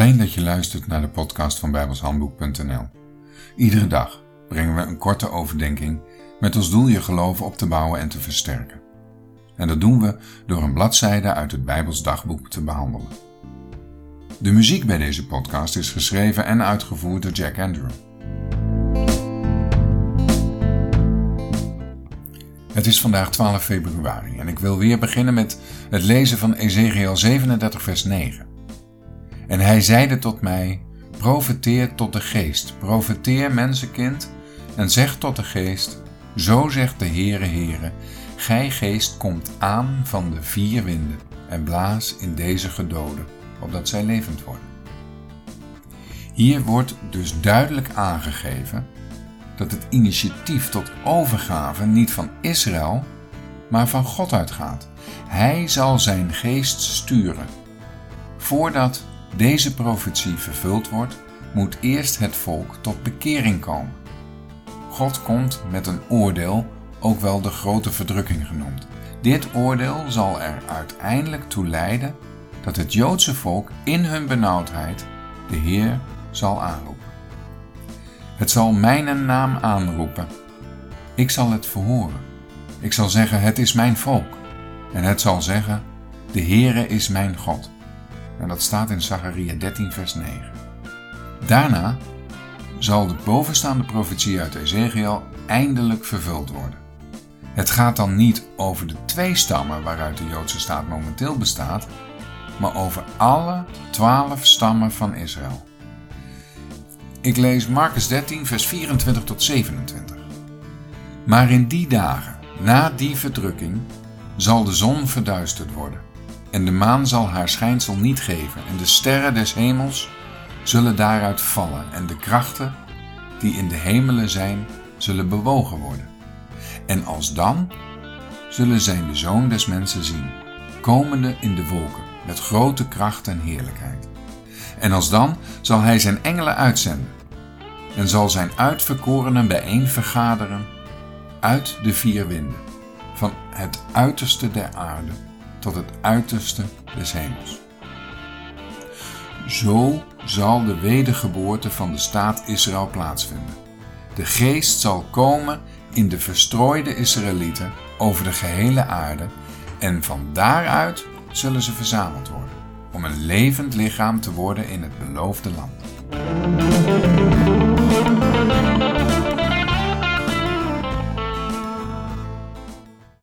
Fijn dat je luistert naar de podcast van bijbelshandboek.nl. Iedere dag brengen we een korte overdenking met als doel je geloof op te bouwen en te versterken. En dat doen we door een bladzijde uit het Bijbels dagboek te behandelen. De muziek bij deze podcast is geschreven en uitgevoerd door Jack Andrew. Het is vandaag 12 februari en ik wil weer beginnen met het lezen van Ezekiel 37 vers 9. En hij zeide tot mij, profeteer tot de geest, profeteer mensenkind, en zeg tot de geest, zo zegt de Heere Heere, gij geest komt aan van de vier winden en blaas in deze gedoden, opdat zij levend worden. Hier wordt dus duidelijk aangegeven dat het initiatief tot overgave niet van Israël, maar van God uitgaat. Hij zal zijn geest sturen. Voordat deze profetie vervuld wordt, moet eerst het volk tot bekering komen. God komt met een oordeel, ook wel de grote verdrukking genoemd. Dit oordeel zal er uiteindelijk toe leiden dat het Joodse volk in hun benauwdheid de Heer zal aanroepen. Het zal mijn naam aanroepen. Ik zal het verhoren. Ik zal zeggen, het is mijn volk. En het zal zeggen, de Heere is mijn God. En dat staat in Zachariah 13 vers 9. Daarna zal de bovenstaande profetie uit Ezekiel eindelijk vervuld worden. Het gaat dan niet over de twee stammen waaruit de Joodse staat momenteel bestaat, maar over alle twaalf stammen van Israël. Ik lees Marcus 13, vers 24 tot 27. Maar in die dagen, na die verdrukking, zal de zon verduisterd worden, en de maan zal haar schijnsel niet geven, en de sterren des hemels zullen daaruit vallen, en de krachten die in de hemelen zijn, zullen bewogen worden. En als dan zullen zij de zoon des mensen zien, komende in de wolken, met grote kracht en heerlijkheid. En als dan zal hij zijn engelen uitzenden en zal zijn uitverkorenen bijeen vergaderen uit de vier winden, van het uiterste der aarde tot het uiterste des hemels. Zo zal de wedergeboorte van de staat Israël plaatsvinden. De geest zal komen in de verstrooide Israëlieten over de gehele aarde en van daaruit zullen ze verzameld worden om een levend lichaam te worden in het beloofde land.